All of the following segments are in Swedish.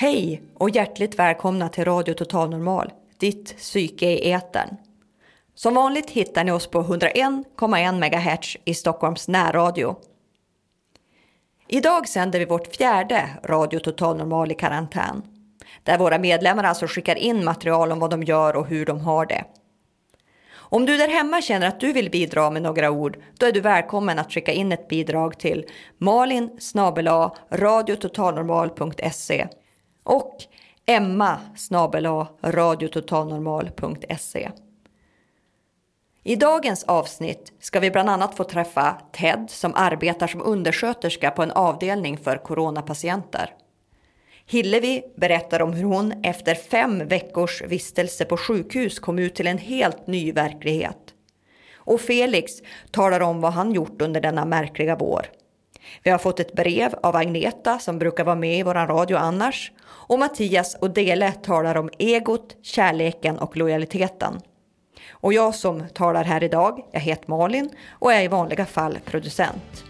Hej och hjärtligt välkomna till Radio Total Normal, ditt psyke i etern. Som vanligt hittar ni oss på 101,1 MHz i Stockholms närradio. Idag sänder vi vårt fjärde Radio Total Normal i karantän. Där våra medlemmar alltså skickar in material om vad de gör och hur de har det. Om du där hemma känner att du vill bidra med några ord, då är du välkommen att skicka in ett bidrag till malin radiototalnormal.se och emma radiototalnormal.se. I dagens avsnitt ska vi bland annat få träffa Ted som arbetar som undersköterska på en avdelning för coronapatienter. Hillevi berättar om hur hon efter fem veckors vistelse på sjukhus kom ut till en helt ny verklighet. Och Felix talar om vad han gjort under denna märkliga vår. Vi har fått ett brev av Agneta som brukar vara med i vår radio annars. Och Mattias och Dele talar om egot, kärleken och lojaliteten. Och jag som talar här idag, jag heter Malin och är i vanliga fall producent.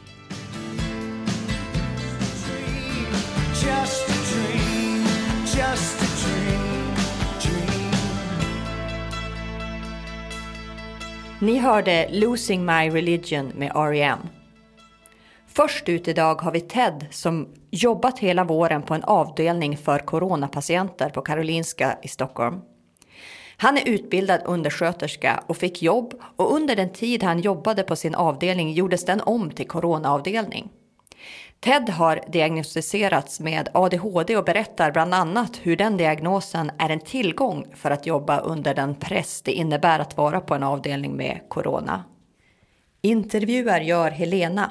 Ni hörde Losing My Religion med R.E.M. Först ut idag har vi Ted som jobbat hela våren på en avdelning för coronapatienter på Karolinska i Stockholm. Han är utbildad undersköterska och fick jobb och under den tid han jobbade på sin avdelning gjordes den om till coronaavdelning. Ted har diagnostiserats med ADHD och berättar bland annat hur den diagnosen är en tillgång för att jobba under den press det innebär att vara på en avdelning med corona. Intervjuar gör Helena.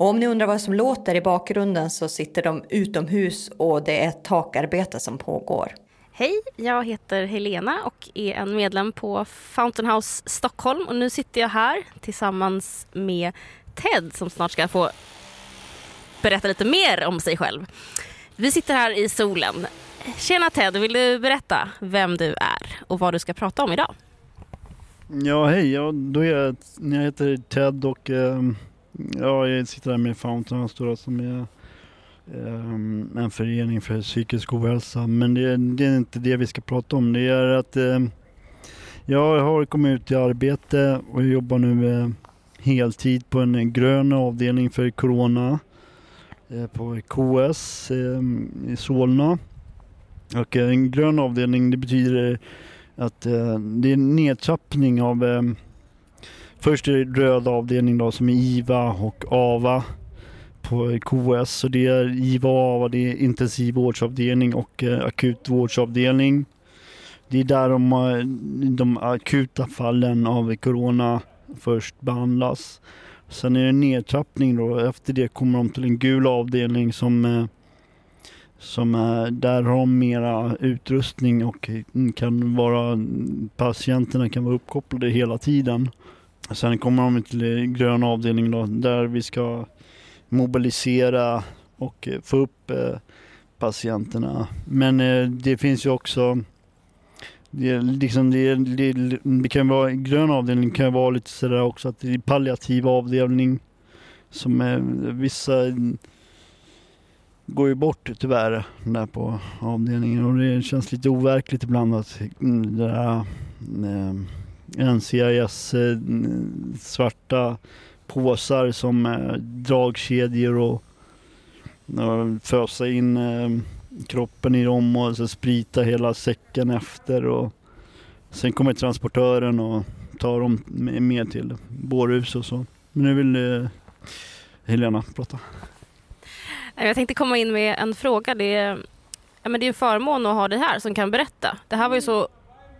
Och om ni undrar vad som låter i bakgrunden så sitter de utomhus och det är ett takarbete som pågår. Hej, jag heter Helena och är en medlem på Fountain House Stockholm och nu sitter jag här tillsammans med Ted som snart ska få berätta lite mer om sig själv. Vi sitter här i solen. Tjena Ted, vill du berätta vem du är och vad du ska prata om idag? Ja, hej. Ja, då är jag, jag heter Ted och eh, ja, jag sitter här med Fountain House då, som är um, en förening för psykisk ohälsa. Men det, det, är inte det vi ska prata om. Det är att eh, jag har kommit ut i arbete och jobbar nu uh, heltid på en grön avdelning för Corona eh, på KS ehm, i Solna. Och eh, en grön avdelning det betyder att det är en nedtrappning av ehm, Först är det röd avdelning då som är IVA och AVA på KS. Så det är IVA och AVA, det är intensivvårdsavdelning och eh, akutvårdsavdelning. Det är där de, eh, de akuta fallen av corona först behandlas. Sen är det en nedtrappning då. Efter det kommer de till en gul avdelning som eh, som är, där har de mera utrustning och kan vara, patienterna kan vara uppkopplade hela tiden. Sen kommer de till eh, grön avdelning då, där vi ska mobilisera och eh, få upp eh, patienterna. Men det finns ju också det, liksom det, det, det kan vara, grön avdelning kan vara lite sådär också att det är palliativ avdelning som är, vissa går ju bort tyvärr där på avdelningen och det känns lite overkligt ibland att mm, det där NCIS eh, svarta påsar som eh, dragkedjor och, och fösa in eh, kroppen i dem och så sprita hela säcken efter och sen kommer transportören och tar dem med till bårhus och så. Men nu vill eh, Helena prata. Jag tänkte komma in med en fråga. Det är, ja, men det är en förmån att ha dig här som kan berätta. Det här var ju så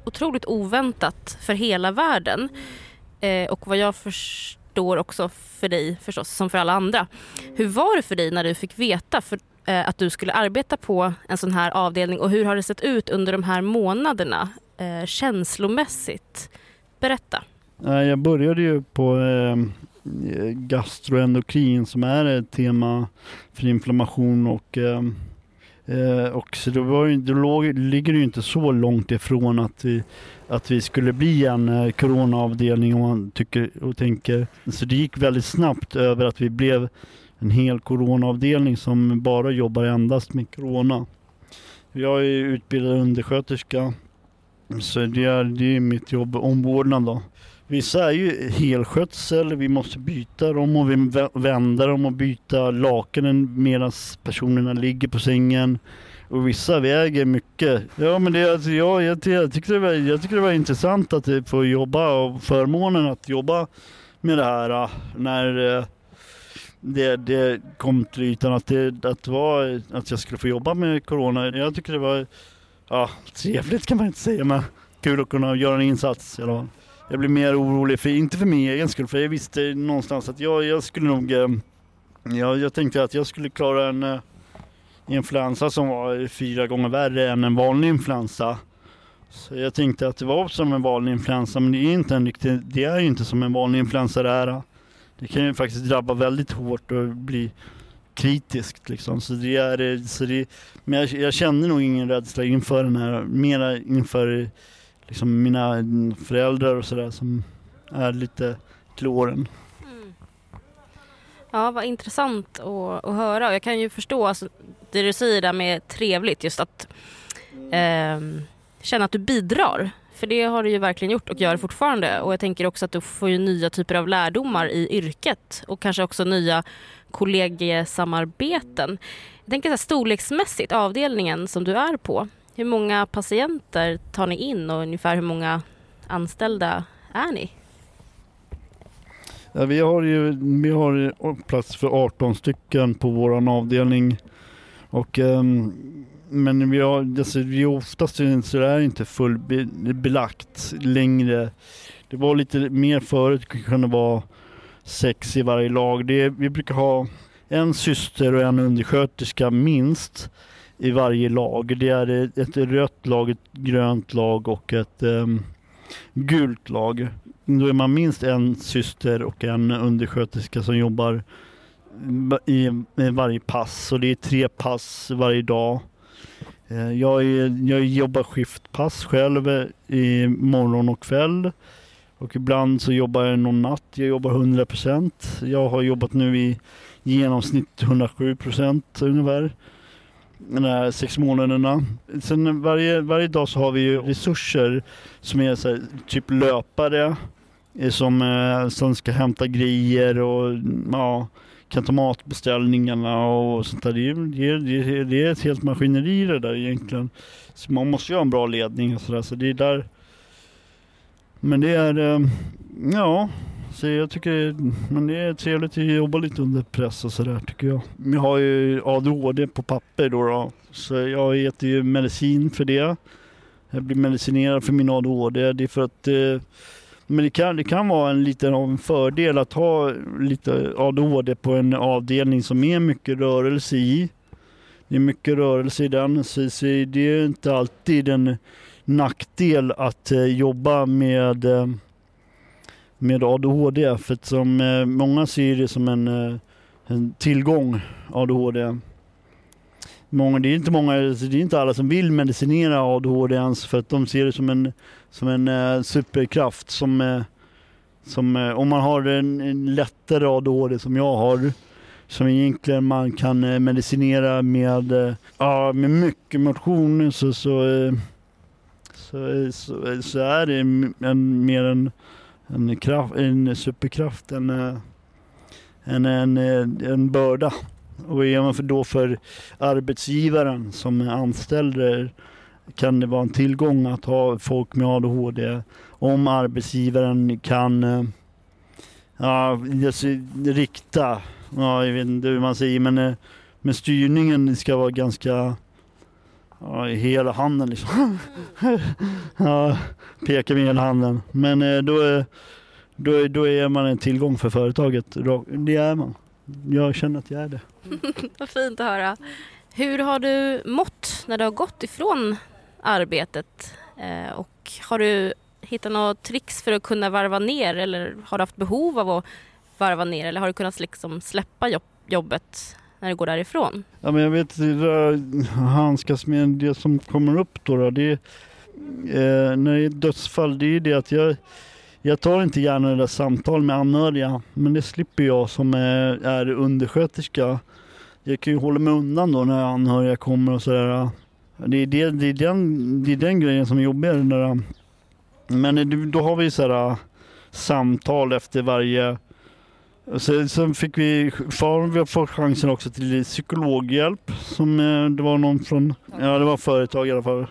otroligt oväntat för hela världen. Eh, och vad jag förstår också för dig förstås, som för alla andra. Hur var det för dig när du fick veta? För eh, att du skulle arbeta på en sån här avdelning och hur har det sett ut under de här månaderna eh, känslomässigt? Berätta. Eh, jag började ju på eh, gastroendokrin som är ett tema för inflammation och eh, eh, och så det, var, ju- det låg, ligger ju inte så långt ifrån att vi, att vi skulle bli en eh, coronaavdelning om man tycker och tänker. Så det gick väldigt snabbt över att vi blev en hel coronaavdelning som bara jobbar endast med corona. Jag är utbildad undersköterska så det är, det är mitt jobb, omvårdnad då. Vissa är ju helskötsel, vi måste byta dem och vi vända dem och byta lakanen medan personerna ligger på sängen. Och vissa väger mycket. Ja men det, alltså, jag, jag, jag, tyckte det var, jag tyckte det var intressant att eh, få jobba och förmånen att jobba med det här eh, när eh, det, det kom till ytan att, det, att, det var, att jag skulle få jobba med Corona. Jag tycker det var ja, trevligt kan man inte säga men kul att kunna göra en insats i alla fall. Jag blir mer orolig, för, inte för min egen skull, för jag visste någonstans att jag, jag skulle nog... Eh, jag, jag tänkte att jag skulle klara en eh, influensa som var fyra gånger värre än en vanlig influensa. Så jag tänkte att det var som en vanlig influensa, men det är inte en riktig, det är ju inte som en vanlig influensa det är. Det kan ju faktiskt drabba väldigt hårt och bli kritiskt liksom. Så det är, så det, men jag, jag kände nog ingen rädsla inför den här, mera inför liksom mina föräldrar och sådär som är lite till åren. Mm. Ja, vad intressant att, att höra. Jag kan ju förstå alltså, det du säger där med trevligt, just att eh, känna att du bidrar. För det har du ju verkligen gjort och gör fortfarande. Och jag tänker också att du får ju nya typer av lärdomar i yrket och kanske också nya kollegiesamarbeten. Jag tänker så här, storleksmässigt, avdelningen som du är på. Hur många patienter tar ni in och ungefär hur många anställda är ni? Ja, vi har ju vi har plats för 18 stycken på vår avdelning. Och, um, men vi har, alltså, vi oftast så är det inte fullbelagt längre. Det var lite mer förut, det kunde vara sex i varje lag. Det, vi brukar ha en syster och en undersköterska minst i varje lag. Det är ett- rött lag, ett grönt lag och ett um, gult lag. Då är man minst en syster och en undersköterska som jobbar i, i varje pass. Så det är tre pass varje dag. Eh, jag, är, jag jobbar skiftpass själv i morgon och kväll. Och ibland så jobbar jag någon natt. Jag jobbar 100%. Jag har jobbat nu i genomsnitt 107% ungefär. De här sex månaderna. Sen varje, varje dag så har vi ju resurser som är så här, typ löpare eh, som, eh, ska hämta grejer och ja, kan ta matbeställningarna och sånt där. Det är, det, det, det är ett helt maskineri det där egentligen. Så man måste ju ha en bra ledning och sådär. Så det är där. Men det är, eh, ja, så jag tycker men det är trevligt att jobba lite under press och sådär tycker jag. Jag har ju ADHD på papper då, då. Så jag äter ju medicin för det. Jag blir medicinerad för min ADHD. Det är för att eh, men det kan, det kan vara en liten av en fördel att ha lite ADHD på en avdelning som är mycket rörelse i. Det är mycket rörelse i den, så, så det är inte alltid en nackdel att eh, jobba med, eh, med ADHD. För att som eh, många ser det som en, eh, en tillgång, ADHD. Många, det, är inte många, alltså, det är inte alla som vill medicinera ADHD ens för att de ser det som en, som en eh, superkraft. Som, eh, som, eh, om man har en, en lättare ADHD som jag har som egentligen man kan eh, medicinera med, eh, ja, med mycket motion så, så, eh, så, eh, så, så är det en, mer en, en, kraft, en superkraft en, eh, en, en, eh, en börda. Och är man för då för arbetsgivaren som anställer kan det vara en tillgång att ha folk med ADHD om arbetsgivaren kan eh, ja, rikta, ja, jag vet inte hur man säger, men, med men styrningen ska vara ganska ja, i hela handen liksom. ja, pekar med hela handen. Men eh, då, är- då, är- då är man en tillgång för företaget. Det är man. Jag känner att jag är det. Vad fint att höra. Hur har du mått när du har gått ifrån arbetet? Eh, och har du hittat några tricks för att kunna varva ner eller har du haft behov av att varva ner eller har du kunnat liksom släppa jobbet när du går därifrån? Ja, men jag vet det handskas med det som kommer upp då. då det eh, när det är dödsfall, det är det att jag, jag tar inte gärna det där samtal med anhöriga, men det slipper jag som är, är undersköterska. Jag kan ju hålla mig undan då när anhöriga kommer och sådär. Det är, det, det, är den, det är den grejen som är jobbigare. Där. Men eh, då har vi så här eh, samtal efter varje Sen, sen fick vi, för, vi har fått chansen också till psykologhjälp. Som, eh, det var någon från, ja det var företag i alla fall.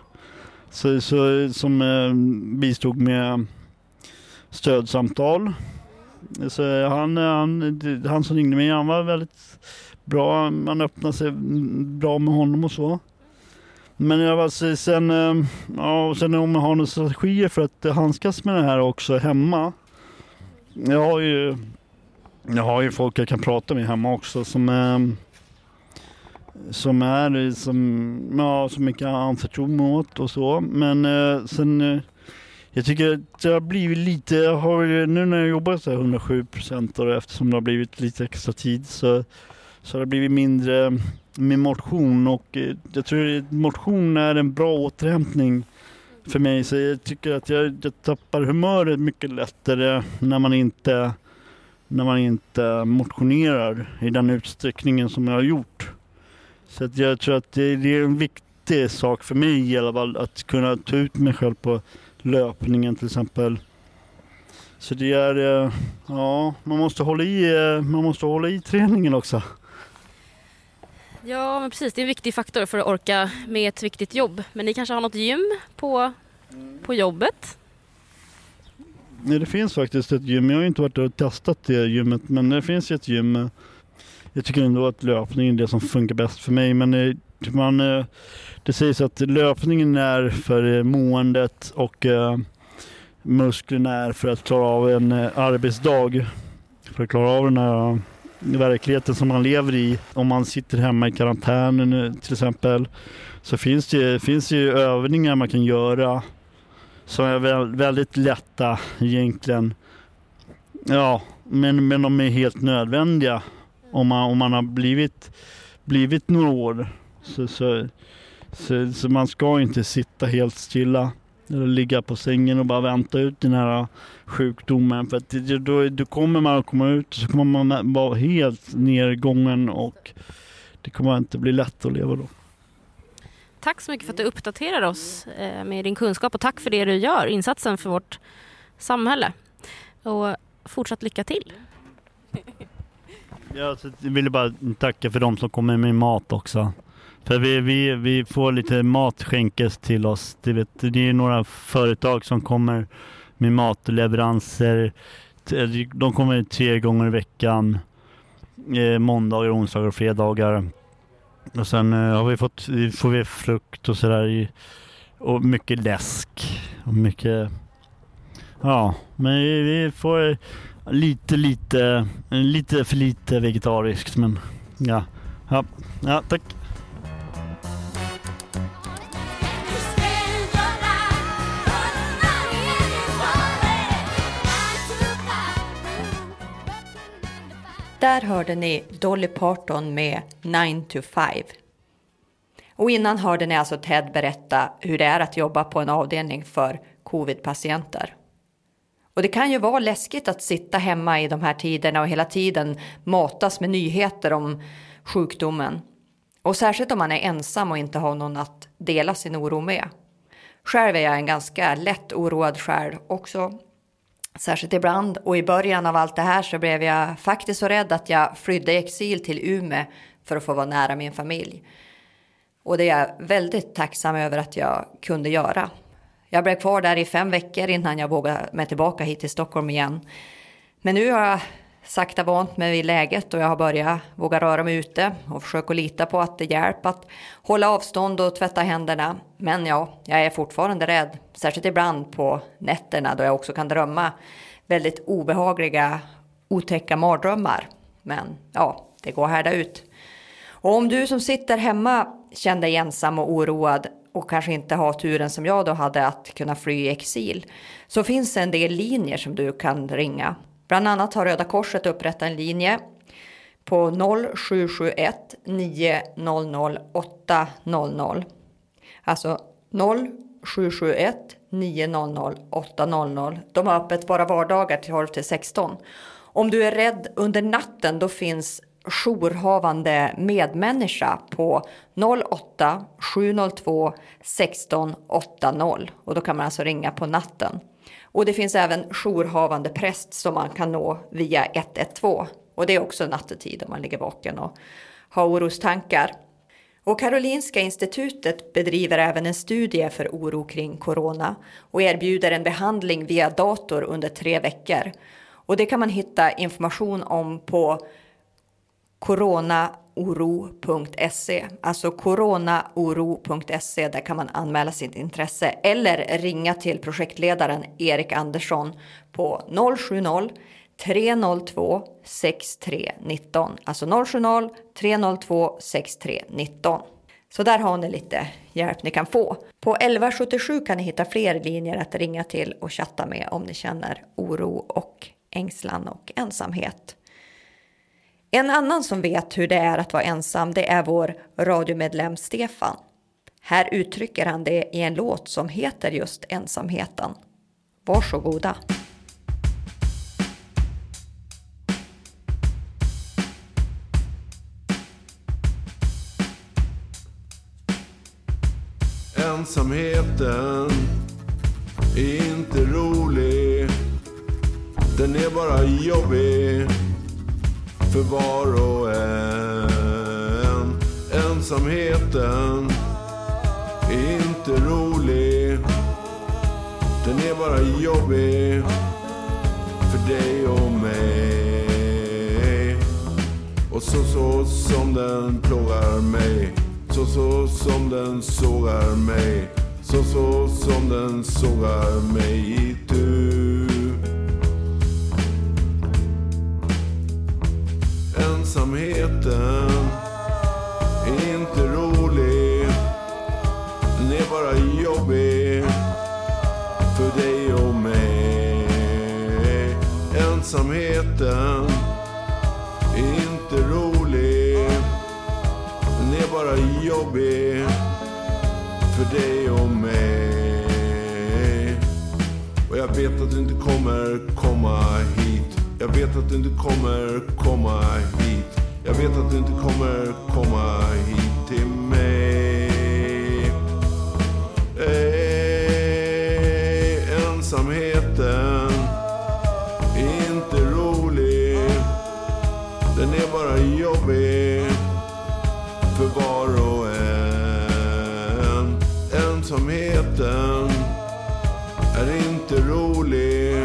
Så, så, som eh, bistod med stödsamtal. Så han, eh, han, han som ringde mig, han var väldigt bra. Man öppnade sig mm, bra med honom och så. Men jag var, sen, ja, sen om jag har några strategier för att handskas med det här också hemma. Jag har ju jag har ju folk jag kan prata med hemma också som är som är som, ja, som jag kan anförtro mig åt och så. Men eh, sen eh, jag tycker att det har blivit lite, jag har, nu när jag jobbar så här 107 procent och eftersom det har blivit lite extra tid så, så har det blivit mindre med motion och eh, jag tror att motion är en bra återhämtning för mig. Så jag tycker att jag, jag tappar humöret mycket lättare när man inte när man inte motionerar i den utsträckningen som jag har gjort. Så att jag tror att det, det är en viktig sak för mig i alla fall att kunna ta ut mig själv på löpningen till exempel. Så det är, eh, ja, man måste hålla i, eh, man måste hålla i träningen också. Ja, men precis. Det är en viktig faktor för att orka med ett viktigt jobb. Men ni kanske har något gym på, på jobbet? Nej, det finns faktiskt ett gym. Jag har inte varit där och testat det gymmet, men det finns ett gym. Jag tycker ändå att löpning är det som funkar bäst för mig, men eh, typ man, eh, det sägs att löpningen är för eh, måendet och musklerna är för att klara av en arbetsdag. För att klara av den här verkligheten som man lever i. Om man sitter hemma i karantänen till exempel så finns det, finns det ju övningar man kan göra som är väldigt lätta egentligen. Ja, men, men de är helt nödvändiga om man, om man har blivit, blivit några år. Så, så, så, så man ska inte sitta helt stilla eller ligga på sängen och bara vänta ut den här sjukdomen. För att det, då, då kommer man att komma ut och så kommer man vara helt nergången och det kommer inte bli lätt att leva då. Tack så mycket för att du uppdaterar oss eh, med din kunskap och tack för det du gör, insatsen för vårt samhälle. Och fortsatt lycka till. Jag ville bara tacka för de som kommer med mat också. För vi, vi, vi får lite mat skänkes till oss. Det, vet, det är några företag som kommer med matleveranser. De kommer tre gånger i veckan. Eh, måndagar, onsdagar och fredagar. Och sen eh, har vi fått, får vi frukt och sådär. Och mycket läsk. Och mycket... Ja, men vi, vi får lite, lite, lite för lite vegetariskt. Men ja, ja, ja tack. Där hörde ni Dolly Parton med 9 to 5. Och innan hörde ni alltså Ted berätta hur det är att jobba på en avdelning för covid-patienter. Och det kan ju vara läskigt att sitta hemma i de här tiderna och hela tiden matas med nyheter om sjukdomen. Och särskilt om man är ensam och inte har någon att dela sin oro med. Själv är jag en ganska lätt oroad själ också. Särskilt ibland och i början av allt det här så blev jag faktiskt så rädd att jag flydde i exil till Umeå för att få vara nära min familj. Och det är jag väldigt tacksam över att jag kunde göra. Jag blev kvar där i fem veckor innan jag vågade mig tillbaka hit till Stockholm igen. Men nu har jag sakta vant mig vid läget och jag har börjat våga röra mig ute och försöka lita på att det hjälper att hålla avstånd och tvätta händerna. Men ja, jag är fortfarande rädd, särskilt ibland på nätterna då jag också kan drömma väldigt obehagliga, otäcka mardrömmar. Men ja, det går att härda ut. Och om du som sitter hemma känner dig ensam och oroad och kanske inte har turen som jag då hade att kunna fly i exil så finns det en del linjer som du kan ringa. Bland annat har Röda Korset upprättat en linje på 0771 900 800. Alltså 0771 900 800. De har öppet bara vardagar till 12 till 16. Om du är rädd under natten då finns jourhavande medmänniska på 08 702 16 80 och då kan man alltså ringa på natten. Och det finns även jourhavande präst som man kan nå via 112 och det är också nattetid om man ligger vaken och har orostankar. Och Karolinska institutet bedriver även en studie för oro kring corona och erbjuder en behandling via dator under tre veckor. Och det kan man hitta information om på coronaoro.se, alltså coronaoro.se, där kan man anmäla sitt intresse eller ringa till projektledaren Erik Andersson på 070 302 6319, alltså 070 302 6319. Så där har ni lite hjälp ni kan få. På 1177 kan ni hitta fler linjer att ringa till och chatta med om ni känner oro och ängslan och ensamhet. En annan som vet hur det är att vara ensam det är vår radiomedlem Stefan. Här uttrycker han det i en låt som heter just ensamheten. Varsågoda. Ensamheten är inte rolig. Den är bara jobbig för var och en. Ensamheten är inte rolig. Den är bara jobbig för dig och mig. Och så så som den plågar mig. Så så som den sågar mig. Så så som den sågar mig itu. Ensamheten är inte rolig. Den är bara jobbig för dig och mig. Ensamheten är inte rolig. Den är bara jobbig för dig och mig. Och jag vet att du inte kommer komma hit. Jag vet att du inte kommer komma hit. Jag vet att du inte kommer komma hit till mig. Ey, ensamheten är inte rolig. Den är bara jobbig för var och en. Ensamheten är inte rolig.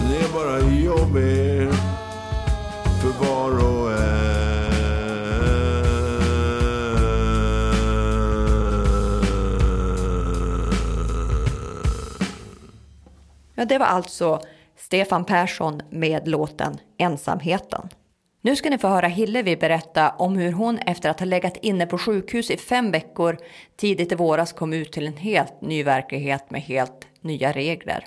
Den är bara jobbig Ja, det var alltså Stefan Persson med låten Ensamheten. Nu ska ni få höra Hillevi berätta om hur hon efter att ha legat inne på sjukhus i fem veckor tidigt i våras kom ut till en helt ny verklighet med helt nya regler.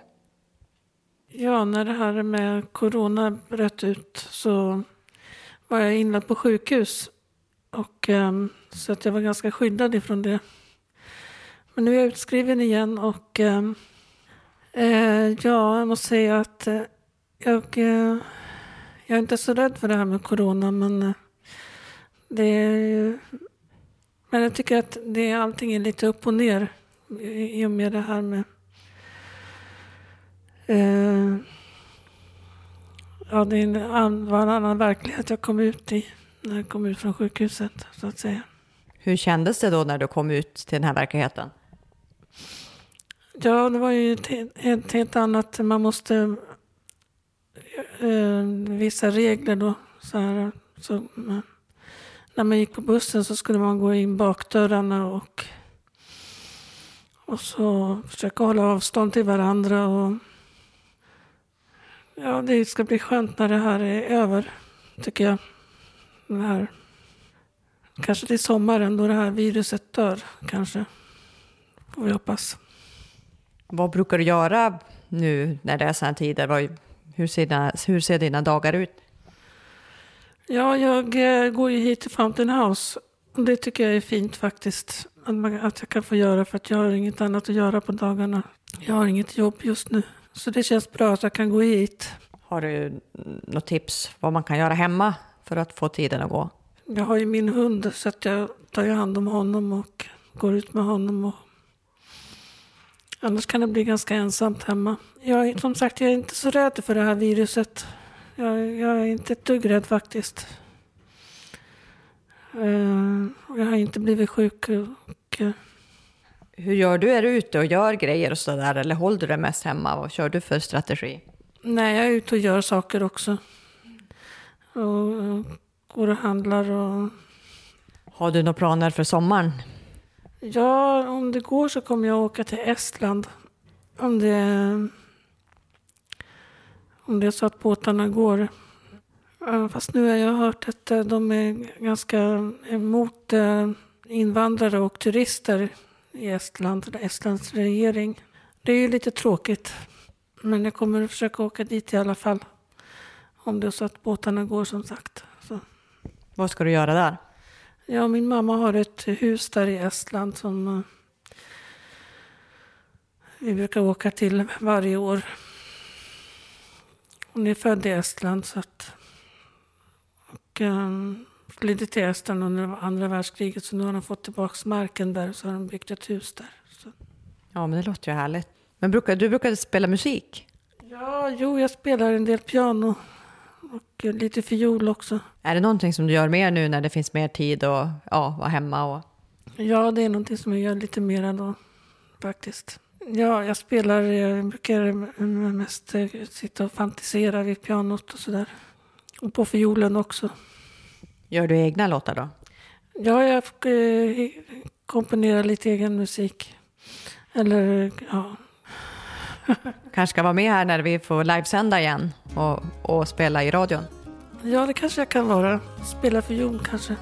Ja, när det här med corona bröt ut så var jag inlagd på sjukhus. Och, ehm, så att jag var ganska skyddad ifrån det. Men nu är jag utskriven igen och ehm, eh, ja, jag måste säga att eh, jag, eh, jag är inte så rädd för det här med corona men eh, det är, men jag tycker att det, allting är lite upp och ner i och med det här med Eh, ja, det är en, var en annan verklighet jag kom ut i när jag kom ut från sjukhuset, så att säga. Hur kändes det då när du kom ut till den här verkligheten? Ja, det var ju ett, ett helt annat. Man måste... Eh, vissa regler då. Så här, så, när man gick på bussen så skulle man gå in bakdörrarna och, och så försöka hålla avstånd till varandra. Och, ja, det ska bli skönt när det här är över, tycker jag. Det här Kanske till sommaren då det här viruset dör, kanske. Får vi hoppas. Vad brukar du göra nu när det är sådana tider? Vad, hur, ser dina, hur ser dina dagar ut? Ja, jag eh, går ju hit till Fountain House. Det tycker jag är fint faktiskt. Att, man, att jag kan få göra för att jag har inget annat att göra på dagarna. Jag har inget jobb just nu. Så det känns bra att jag kan gå hit. Har du något tips vad man kan göra hemma för att få tiden att gå? Jag har ju min hund så att jag tar ju hand om honom och går ut med honom. Och... Annars kan det bli ganska ensamt hemma. Jag, som sagt, jag är inte så rädd för det här viruset. Jag, jag är inte ett dugg rädd faktiskt. Och jag har inte blivit sjuk. Och, eh, Hur gör du? Är du ute och gör grejer och sådär eller håller du dig mest hemma? Vad kör du för strategi? nej, jag är ute och gör saker också. Och, eh, går och handlar och Har du några planer för sommaren? Ja, om det går så kommer jag åka till Estland. Om det, om det är så att båtarna går. Fast nu har jag hört att eh, de är ganska emot eh, invandrare och turister i Estland, Estlands regering. Det är ju lite tråkigt. Men jag kommer att försöka åka dit i alla fall. Om det är så att båtarna går som sagt. Så. Vad ska du göra där? Ja, min mamma har ett hus där i Estland som eh, vi brukar åka till varje år. Hon är född i Estland så att och um, flydde till Estland under andra världskriget så nu har de fått tillbaka marken där så har de byggt ett hus där. Så. Ja, men det låter ju härligt. Men brukar, du brukar spela musik? Ja, jo, jag spelar en del piano och lite fiol också. Är det någonting som du gör mer nu när det finns mer tid och ja, vara hemma? Och... Ja, det är någonting som jag gör lite mer då, faktiskt. Ja, jag spelar, jag brukar mest eh, sitta och fantisera vid pianot och sådär. Och på fiolen också. Gör du egna låtar då? Ja, jag eh, komponerar lite egen musik. Eller, ja. Kanske ska vara med här när vi får livesända igen och, och spela i radion. ja, det kanske jag kan vara. Spela fiol kanske.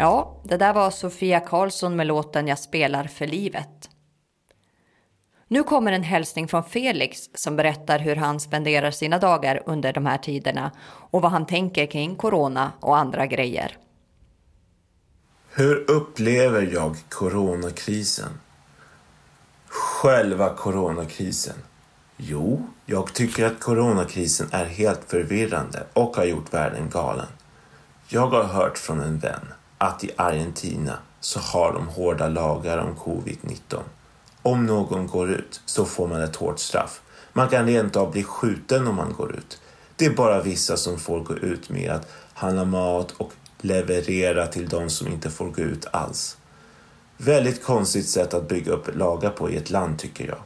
Ja, det där var Sofia Karlsson med låten Jag spelar för livet. Nu kommer en hälsning från Felix som berättar hur han spenderar sina dagar under de här tiderna och vad han tänker kring corona och andra grejer. Hur upplever jag coronakrisen? Själva coronakrisen? Jo, jag tycker att coronakrisen är helt förvirrande och har gjort världen galen. Jag har hört från en vän att i Argentina så har de hårda lagar om covid-19. Om någon går ut så får man ett hårt straff. Man kan rent av bli skjuten om man går ut. Det är bara vissa som får gå ut med att handla mat och leverera till de som inte får gå ut alls. Väldigt konstigt sätt att bygga upp lagar på i ett land tycker jag.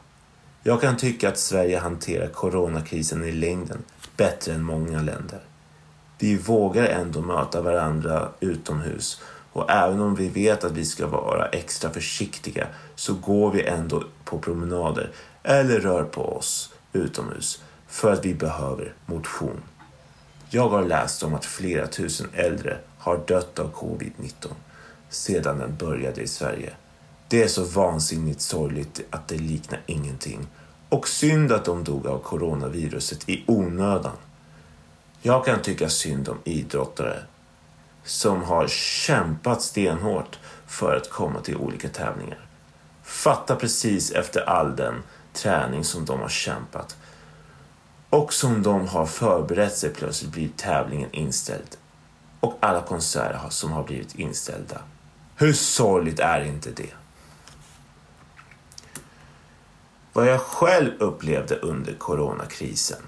Jag kan tycka att Sverige hanterar coronakrisen i längden bättre än många länder. Vi vågar ändå möta varandra utomhus och även om vi vet att vi ska vara extra försiktiga så går vi ändå på promenader eller rör på oss utomhus för att vi behöver motion. Jag har läst om att flera tusen äldre har dött av covid-19 sedan den började i Sverige. Det är så vansinnigt sorgligt att det liknar ingenting. Och synd att de dog av coronaviruset i onödan. Jag kan tycka synd om idrottare som har kämpat stenhårt för att komma till olika tävlingar. Fatta precis efter all den träning som de har kämpat och som de har förberett sig plötsligt blir tävlingen inställd. Och alla konserter som har blivit inställda. Hur sorgligt är inte det? Vad jag själv upplevde under coronakrisen.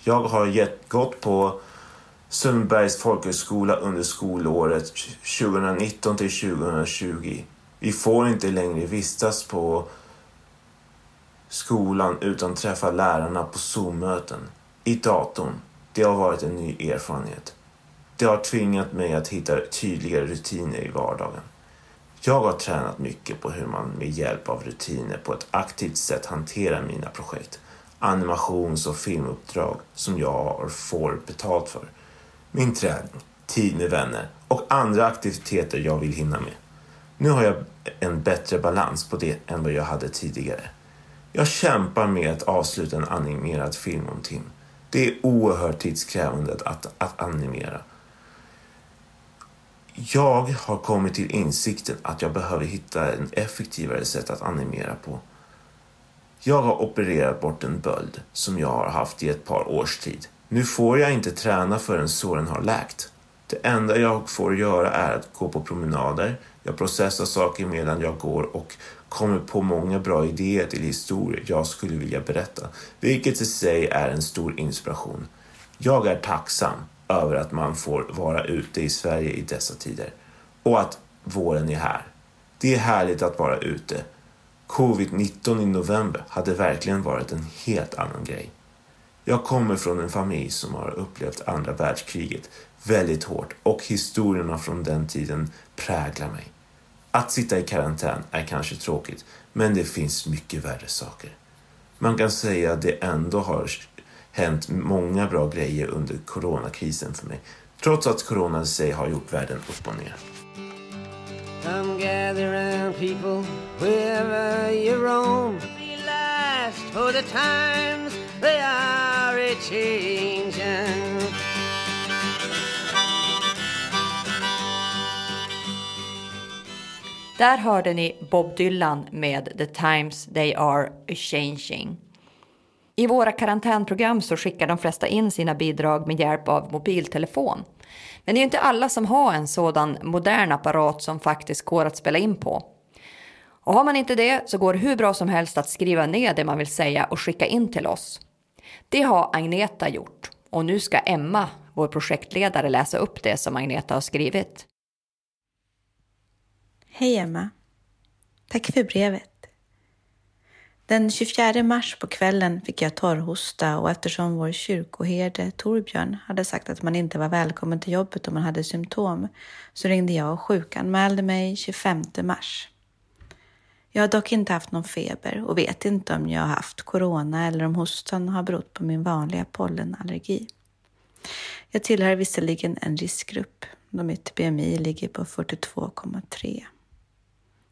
Jag har gett, gått på Sundbergs folkhögskola under skolåret 2019 till 2020. Vi får inte längre vistas på skolan utan träffa lärarna på Zoom-möten. I datorn. Det har varit en ny erfarenhet. Det har tvingat mig att hitta tydligare rutiner i vardagen. Jag har tränat mycket på hur man med hjälp av rutiner på ett aktivt sätt hanterar mina projekt. Animations och filmuppdrag som jag får betalt för. Min träning, tid med vänner och andra aktiviteter jag vill hinna med. Nu har jag en bättre balans på det än vad jag hade tidigare. Jag kämpar med att avsluta en animerad film om Tim. Det är oerhört tidskrävande att, att animera. Jag har kommit till insikten att jag behöver hitta en effektivare sätt att animera på. Jag har opererat bort en böld som jag har haft i ett par års tid. Nu får jag inte träna förrän såren har läkt. Det enda jag får göra är att gå på promenader. Jag processar saker medan jag går och kommer på många bra idéer till historier jag skulle vilja berätta, vilket i sig är en stor inspiration. Jag är tacksam över att man får vara ute i Sverige i dessa tider och att våren är här. Det är härligt att vara ute. Covid-19 i november hade verkligen varit en helt annan grej. Jag kommer från en familj som har upplevt andra världskriget väldigt hårt och historierna från den tiden präglar mig. Att sitta i karantän är kanske tråkigt, men det finns mycket värre saker. Man kan säga att det ändå har hänt många bra grejer under coronakrisen för mig, trots att corona i sig har gjort världen upp och ner. Come gather round people wherever you roam fast for the times they are a changing. Där hörde ni Bob Dylan med The Times They Are Changing. I våra karantänprogram så skickar de flesta in sina bidrag med hjälp av mobiltelefon. Men det är inte alla som har en sådan modern apparat som faktiskt går att spela in på. Och har man inte det så går det hur bra som helst att skriva ner det man vill säga och skicka in till oss. Det har Agneta gjort och nu ska Emma, vår projektledare, läsa upp det som Agneta har skrivit. Hej Emma. Tack för brevet. Den 24 mars på kvällen fick jag torrhosta och eftersom vår kyrkoherde Torbjörn hade sagt att man inte var välkommen till jobbet om man hade symptom så ringde jag och sjukanmälde mig 25 mars. Jag har dock inte haft någon feber och vet inte om jag har haft corona eller om hostan har berott på min vanliga pollenallergi. Jag tillhör visserligen en riskgrupp då mitt BMI ligger på 42,3.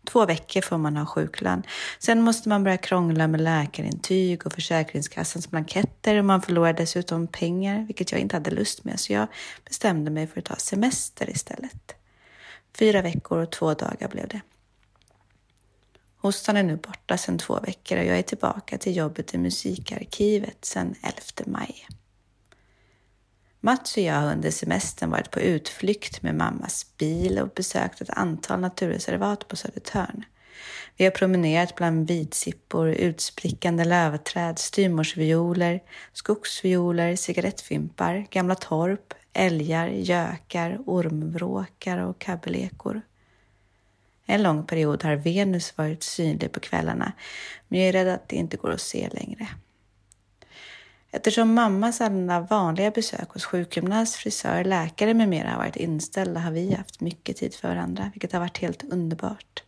Två veckor får man ha sjuklön. Sen måste man börja krångla med läkarintyg och Försäkringskassans blanketter och man förlorar dessutom pengar, vilket jag inte hade lust med, så jag bestämde mig för att ta semester istället. Fyra veckor och två dagar blev det. Hostan är nu borta sedan två veckor och jag är tillbaka till jobbet i musikarkivet sedan 11 maj. Mats och jag har under semestern varit på utflykt med mammas bil och besökt ett antal naturreservat på Södertörn. Vi har promenerat bland vitsippor, utsprickande lövträd, styrmorsvioler, skogsvioler, cigarettfimpar, gamla torp, älgar, gökar, ormvråkar och kabbelekor. En lång period har Venus varit synlig på kvällarna, men jag är rädd att det inte går att se längre. Eftersom mammas alla vanliga besök hos sjukgymnast, frisör, läkare med mera har varit inställda har vi haft mycket tid för varandra, vilket har varit helt underbart.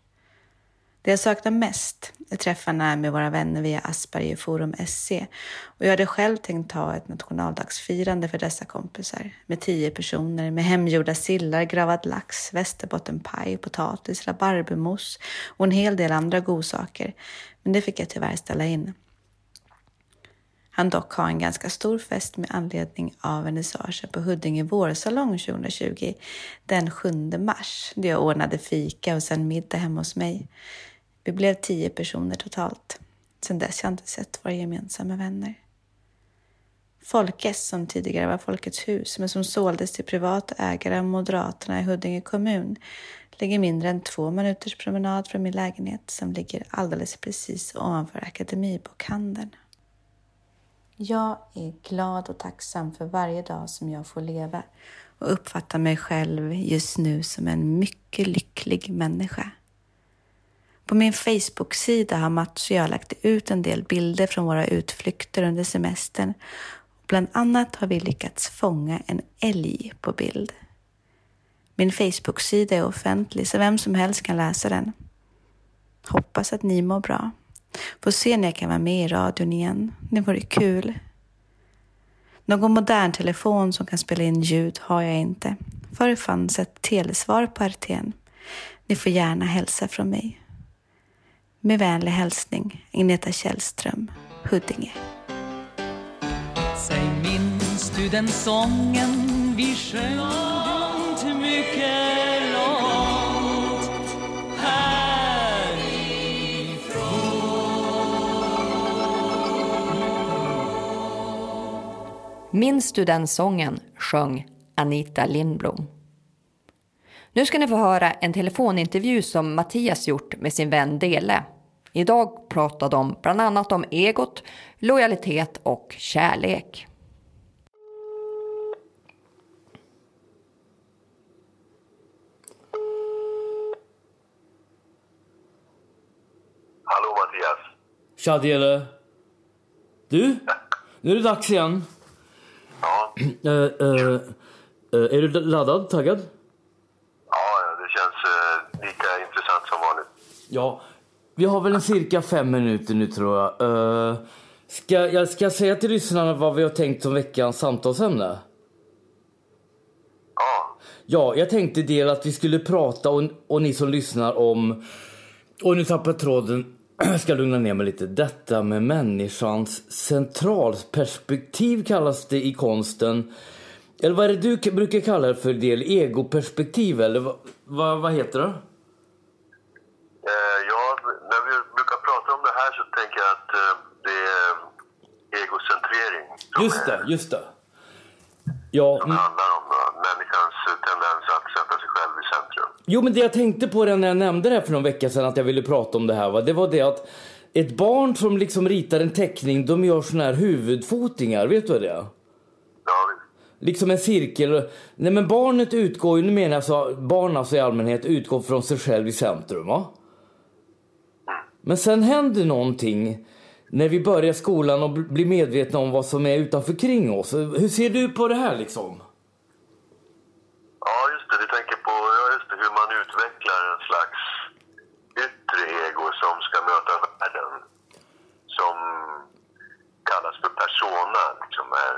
Det jag saknar mest är träffarna med våra vänner via Aspergerforum SC och jag hade själv tänkt ta ett nationaldagsfirande för dessa kompisar. Med tio personer med hemgjorda sillar, gravad lax, västerbottenpaj, potatis, rabarbermos och en hel del andra godsaker. Men det fick jag tyvärr ställa in han dock ha en ganska stor fest med anledning av vernissagen på Huddinge vårsalong 2020 den 7 mars då jag ordnade fika och sen middag hemma hos mig. Vi blev tio personer totalt. Sen dess har jag inte sett våra gemensamma vänner. Folkets, som tidigare var Folkets hus, men som såldes till privat ägare av Moderaterna i Huddinge kommun, ligger mindre än två minuters promenad från min lägenhet som ligger alldeles precis ovanför Akademibokhandeln. Jag är glad och tacksam för varje dag som jag får leva och uppfattar mig själv just nu som en mycket lycklig människa. På min Facebook-sida har Mats och jag lagt ut en del bilder från våra utflykter under semestern. Bland annat har vi lyckats fånga en älg på bild. Min Facebook-sida är offentlig så vem som helst kan läsa den. Hoppas att ni mår bra. Får se när jag kan vara med i radion igen. Det vore kul. Någon modern telefon som kan spela in ljud har jag inte. Förr fanns ett telesvar på RTN. Ni får gärna hälsa från mig. Med vänlig hälsning, Agneta Källström, Huddinge. Säg minns du den sången vi sjöng mycket Minns du den sången? sjöng Anita Lindblom. Nu ska ni få höra en telefonintervju som Mattias gjort med sin vän Dele. Idag pratar de bland annat om egot, lojalitet och kärlek. Hallå Mattias. Tja Dele. Du, nu är det dags igen. Eh, är du laddad, taggad? ja det känns lika intressant som vanligt. Ja. Vi har väl en cirka fem minuter nu tror jag. Ska jag ska säga till lyssnarna vad vi har tänkt som veckans samtalsämne? Ja, Ja, jag tänkte del att vi skulle prata och, och ni som lyssnar om, och nu tappar jag tråden, jag ska lugna ner mig lite. Detta med människans centralperspektiv kallas det i konsten. Eller vad är det du brukar kalla det för del? Egoperspektiv eller vad, vad, vad heter det? eh, ja, när vi brukar prata om det här så tänker jag att eh, det är egocentrering Just det, just det. Ja, som mm. handlar om eh, människans tendens att sätta sig själv i centrum. Jo, men det jag tänkte på det när jag nämnde det här för någon vecka sedan att jag ville prata om det här, va? det var det att ett barn som liksom ritar en teckning, de gör såna här huvudfotingar, vet du vad det är? Liksom en cirkel. Nej men barnet utgår ju, nu menar jag så, barn alltså i allmänhet utgår från sig själv i centrum va? Men sen händer någonting när vi börjar skolan och bl- blir medvetna om vad som är utanför kring oss. Hur ser du på det här liksom? Ja, just det. Du tänker på ja, just det, hur man utvecklar en slags yttre ego som ska möta världen. Som kallas för persona. Liksom är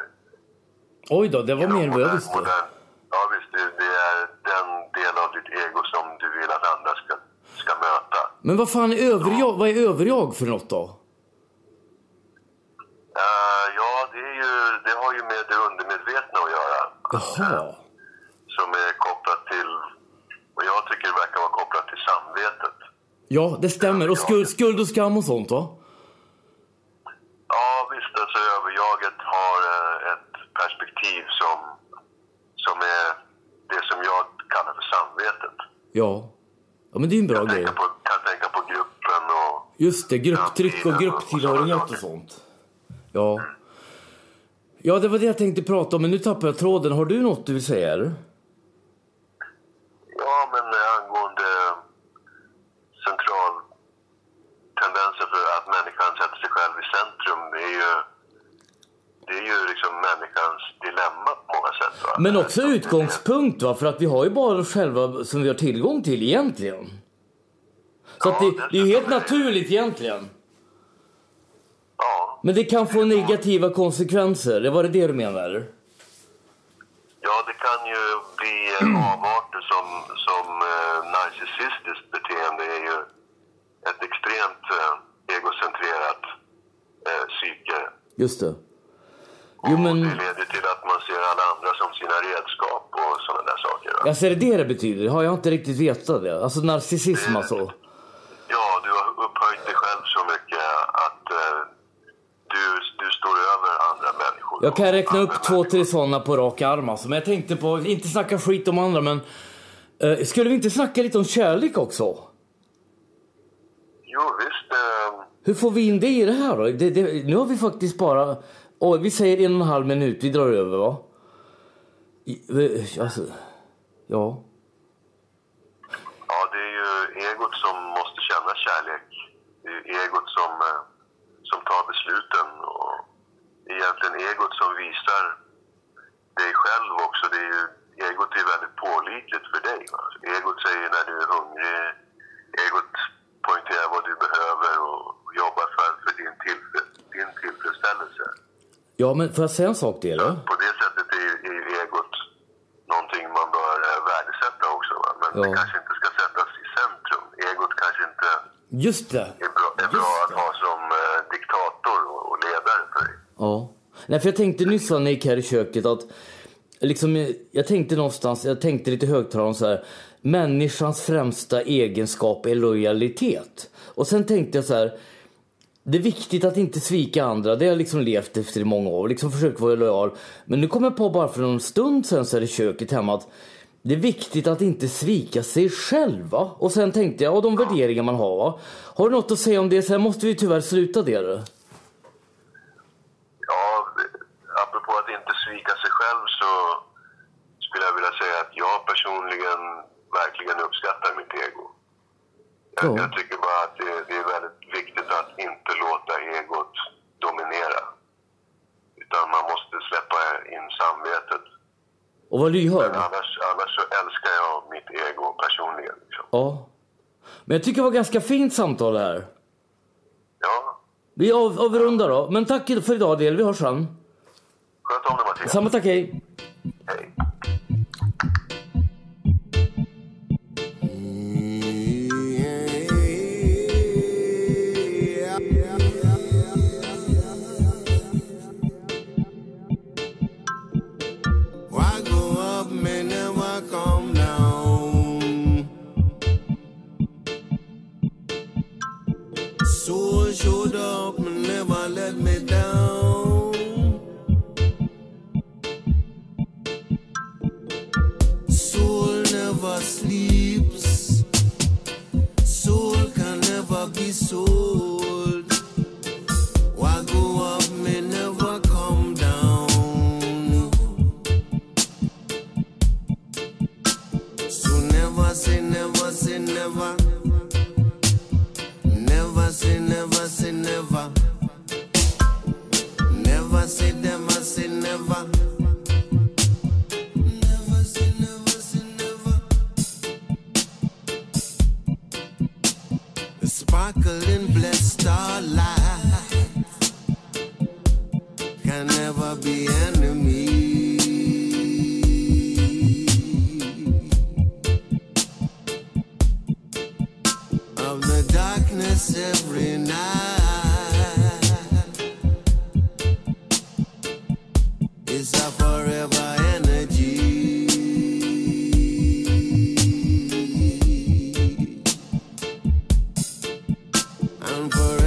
Oj då, det var mer än vad jag visste. ja, visst. Det, det är den del av ditt ego som du vill att andra ska, ska möta. Men vad fan är överjag? Vad är överjag för något då? Eh, ja, det, är ju, det har ju med det undermedvetna att göra. Jaha. Som är kopplat till, och jag tycker det verkar vara kopplat till samvetet. Ja, det stämmer. Och skuld, skuld och skam och sånt va? Ja, visst. Alltså överjaget har eh, ett perspektiv som, som är det som jag kallar för samvetet. Ja. Ja men det är ju en bra grej. Tänka på, kan tänka på gruppen och... Just det, grupptryck och grupptillhörighet och sånt. Ja. Ja, det var det jag tänkte prata om, men nu tappar jag tråden. Har du något du vill säga eller? Ja, men eh, angående central tendenser för att människan sätter sig själv i centrum, det är ju, det är ju liksom människans dilemma på många sätt. Va? Men också utgångspunkt va, för att vi har ju bara oss själva som vi har tillgång till egentligen. Så att det, det är ju helt naturligt egentligen. Ja, Men det kan få negativa konsekvenser, det var det det du menar? ja, det kan ju bli avarter som, som eh, narcissistiskt beteende är ju ett extremt eh, egocentrerat eh, psyke. Just det. Jo men, det leder till att man ser alla andra som sina redskap och sådana där saker. Va? alltså är det det det betyder? Har jag inte riktigt vetat det? Alltså narcissism alltså? Ja, du har upphöjt dig själv så mycket att eh, du, du står över andra människor. Jag kan räkna upp två, tre sådana på rak arm alltså. Men jag tänkte på, inte snacka skit om andra men eh, skulle vi inte snacka lite om kärlek också? Jo, visst. Eh, Hur får vi in det i det här då? Det, det, nu har vi faktiskt bara, och vi säger en och en halv minut, vi drar över va? I- Alltså, ja. ja, det är ju egot som måste känna kärlek. Det är ju egot som, eh, som tar besluten och egentligen egot som visar dig själv också. Det är ju egot är väldigt pålitligt för dig. Va? Egot säger när du är hungrig, egot poängterar vad du behöver och jobbar för, för din, tillfre, din tillfredsställelse. Ja, men får jag säga en sak till er? På det sättet är, är egot någonting man bör eh, värdesätta också. Va? Men det Ja. kanske inte ska sättas i centrum. Egot kanske inte Just det. är bra, är bra att ha som eh, diktator och, och ledare för dig. Ja. Nej, för jag tänkte nyss när jag gick här i köket att liksom, eh, jag tänkte någonstans, jag tänkte lite högtalaren så här. Människans främsta egenskap är lojalitet. Och sen tänkte jag så här. Det är viktigt att inte svika andra. Det har jag liksom levt efter i många år. Liksom försökt vara lojal. Men nu kom jag på bara för en stund sen så här i köket hemma att det är viktigt att inte svika sig själv. Va? Och sen tänkte jag, och de värderingar man har. Va? Har du något att säga om det? Sen måste vi tyvärr sluta det. Då. Ja, apropå att inte svika sig själv så skulle jag vilja säga att jag personligen verkligen uppskattar mitt ego. Jag, Ja. jag tycker bara att det, det är väldigt att inte låta egot dominera. Utan man måste släppa in samvetet. Och var lyhörd. Annars, annars så älskar jag mitt ego personligen. Liksom. Ja. Men jag tycker det var ganska fint samtal det här. Ja, Vi av, avrundar då. Men tack för idag del. Vi hörs sen. sköt om dig Mattias. Samma tack, hej. Hej. And forever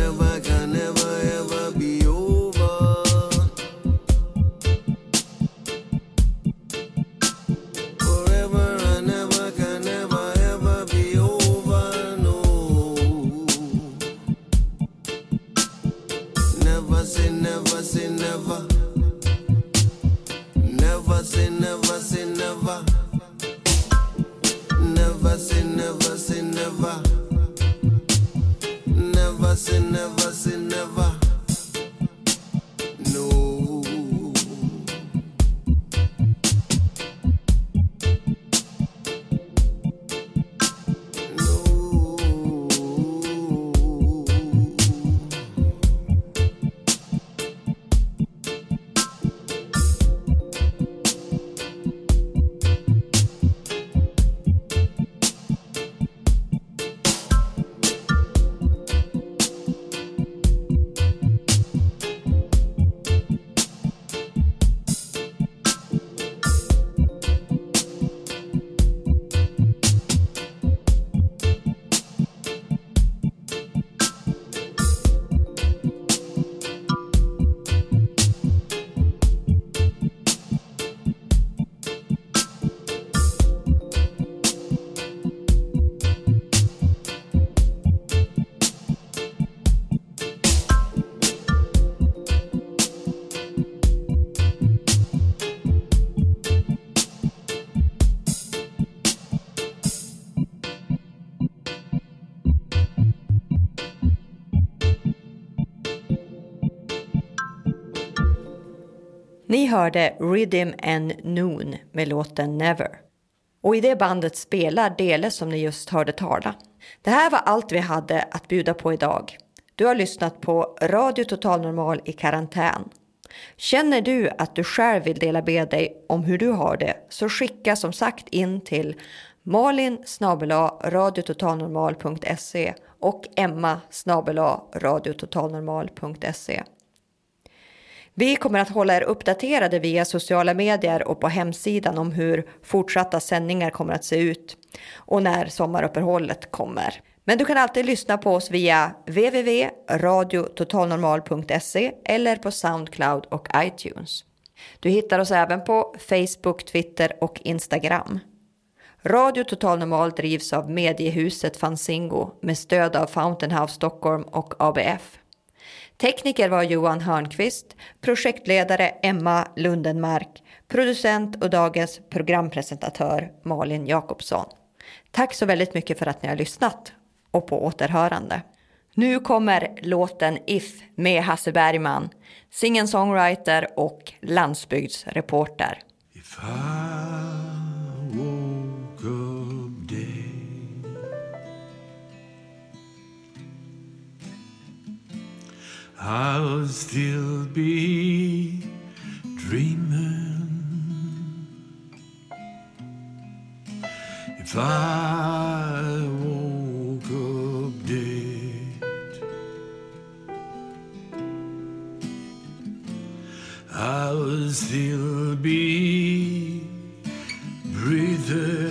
Ni hörde Rhythm and Noon med låten Never. Och i det bandet spelar Dele som ni just hörde tala. Det här var allt vi hade att bjuda på idag. Du har lyssnat på Radio Total Normal i karantän. Känner du att du själv vill dela med dig om hur du har det så skicka som sagt in till malin radiototalnormal.se och emma radiototalnormal.se. Vi kommer att hålla er uppdaterade via sociala medier och på hemsidan om hur fortsatta sändningar kommer att se ut och när sommaruppehållet kommer. Men du kan alltid lyssna på oss via www.radiototalnormal.se eller på Soundcloud och iTunes. Du hittar oss även på Facebook, Twitter och Instagram. Radio Total Normal drivs av mediehuset Fanzingo med stöd av Fountain House Stockholm och ABF. Tekniker var Johan Hörnqvist, projektledare Emma Lundenmark, producent och dagens programpresentatör Malin Jakobsson. Tack så väldigt mycket för att ni har lyssnat och på återhörande. Nu kommer låten If med Hasse Bergman, singen-songwriter och landsbygdsreporter. If I I'll still be dreaming. If I woke up dead, I'll still be breathing.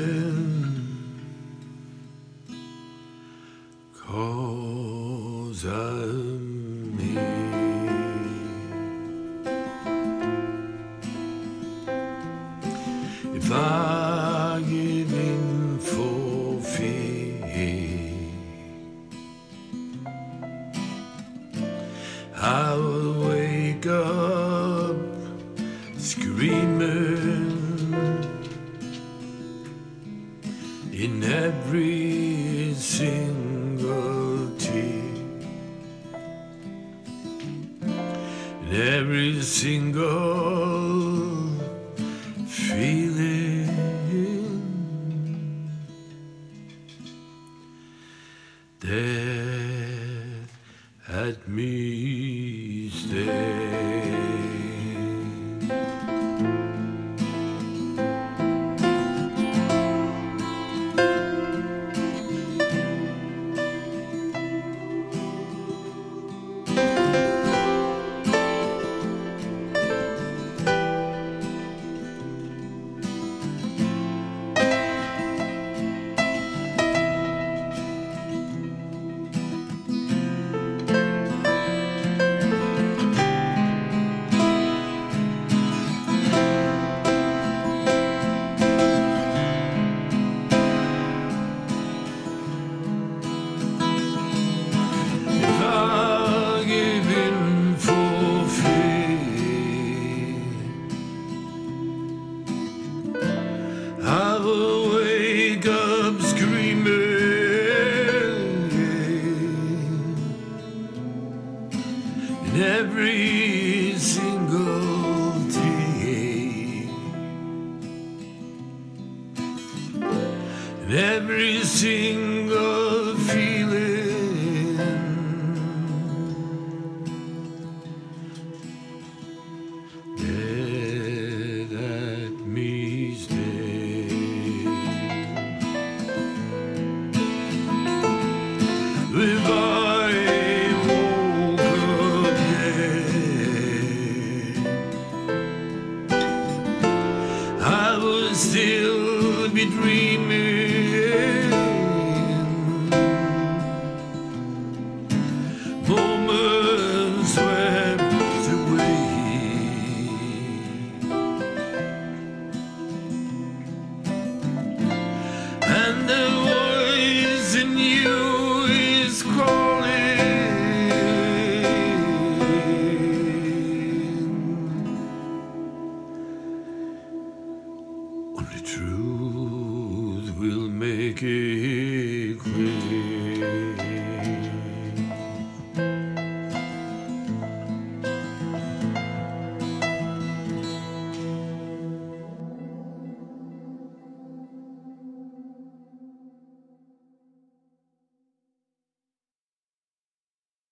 Single tear, in every single feeling. Every single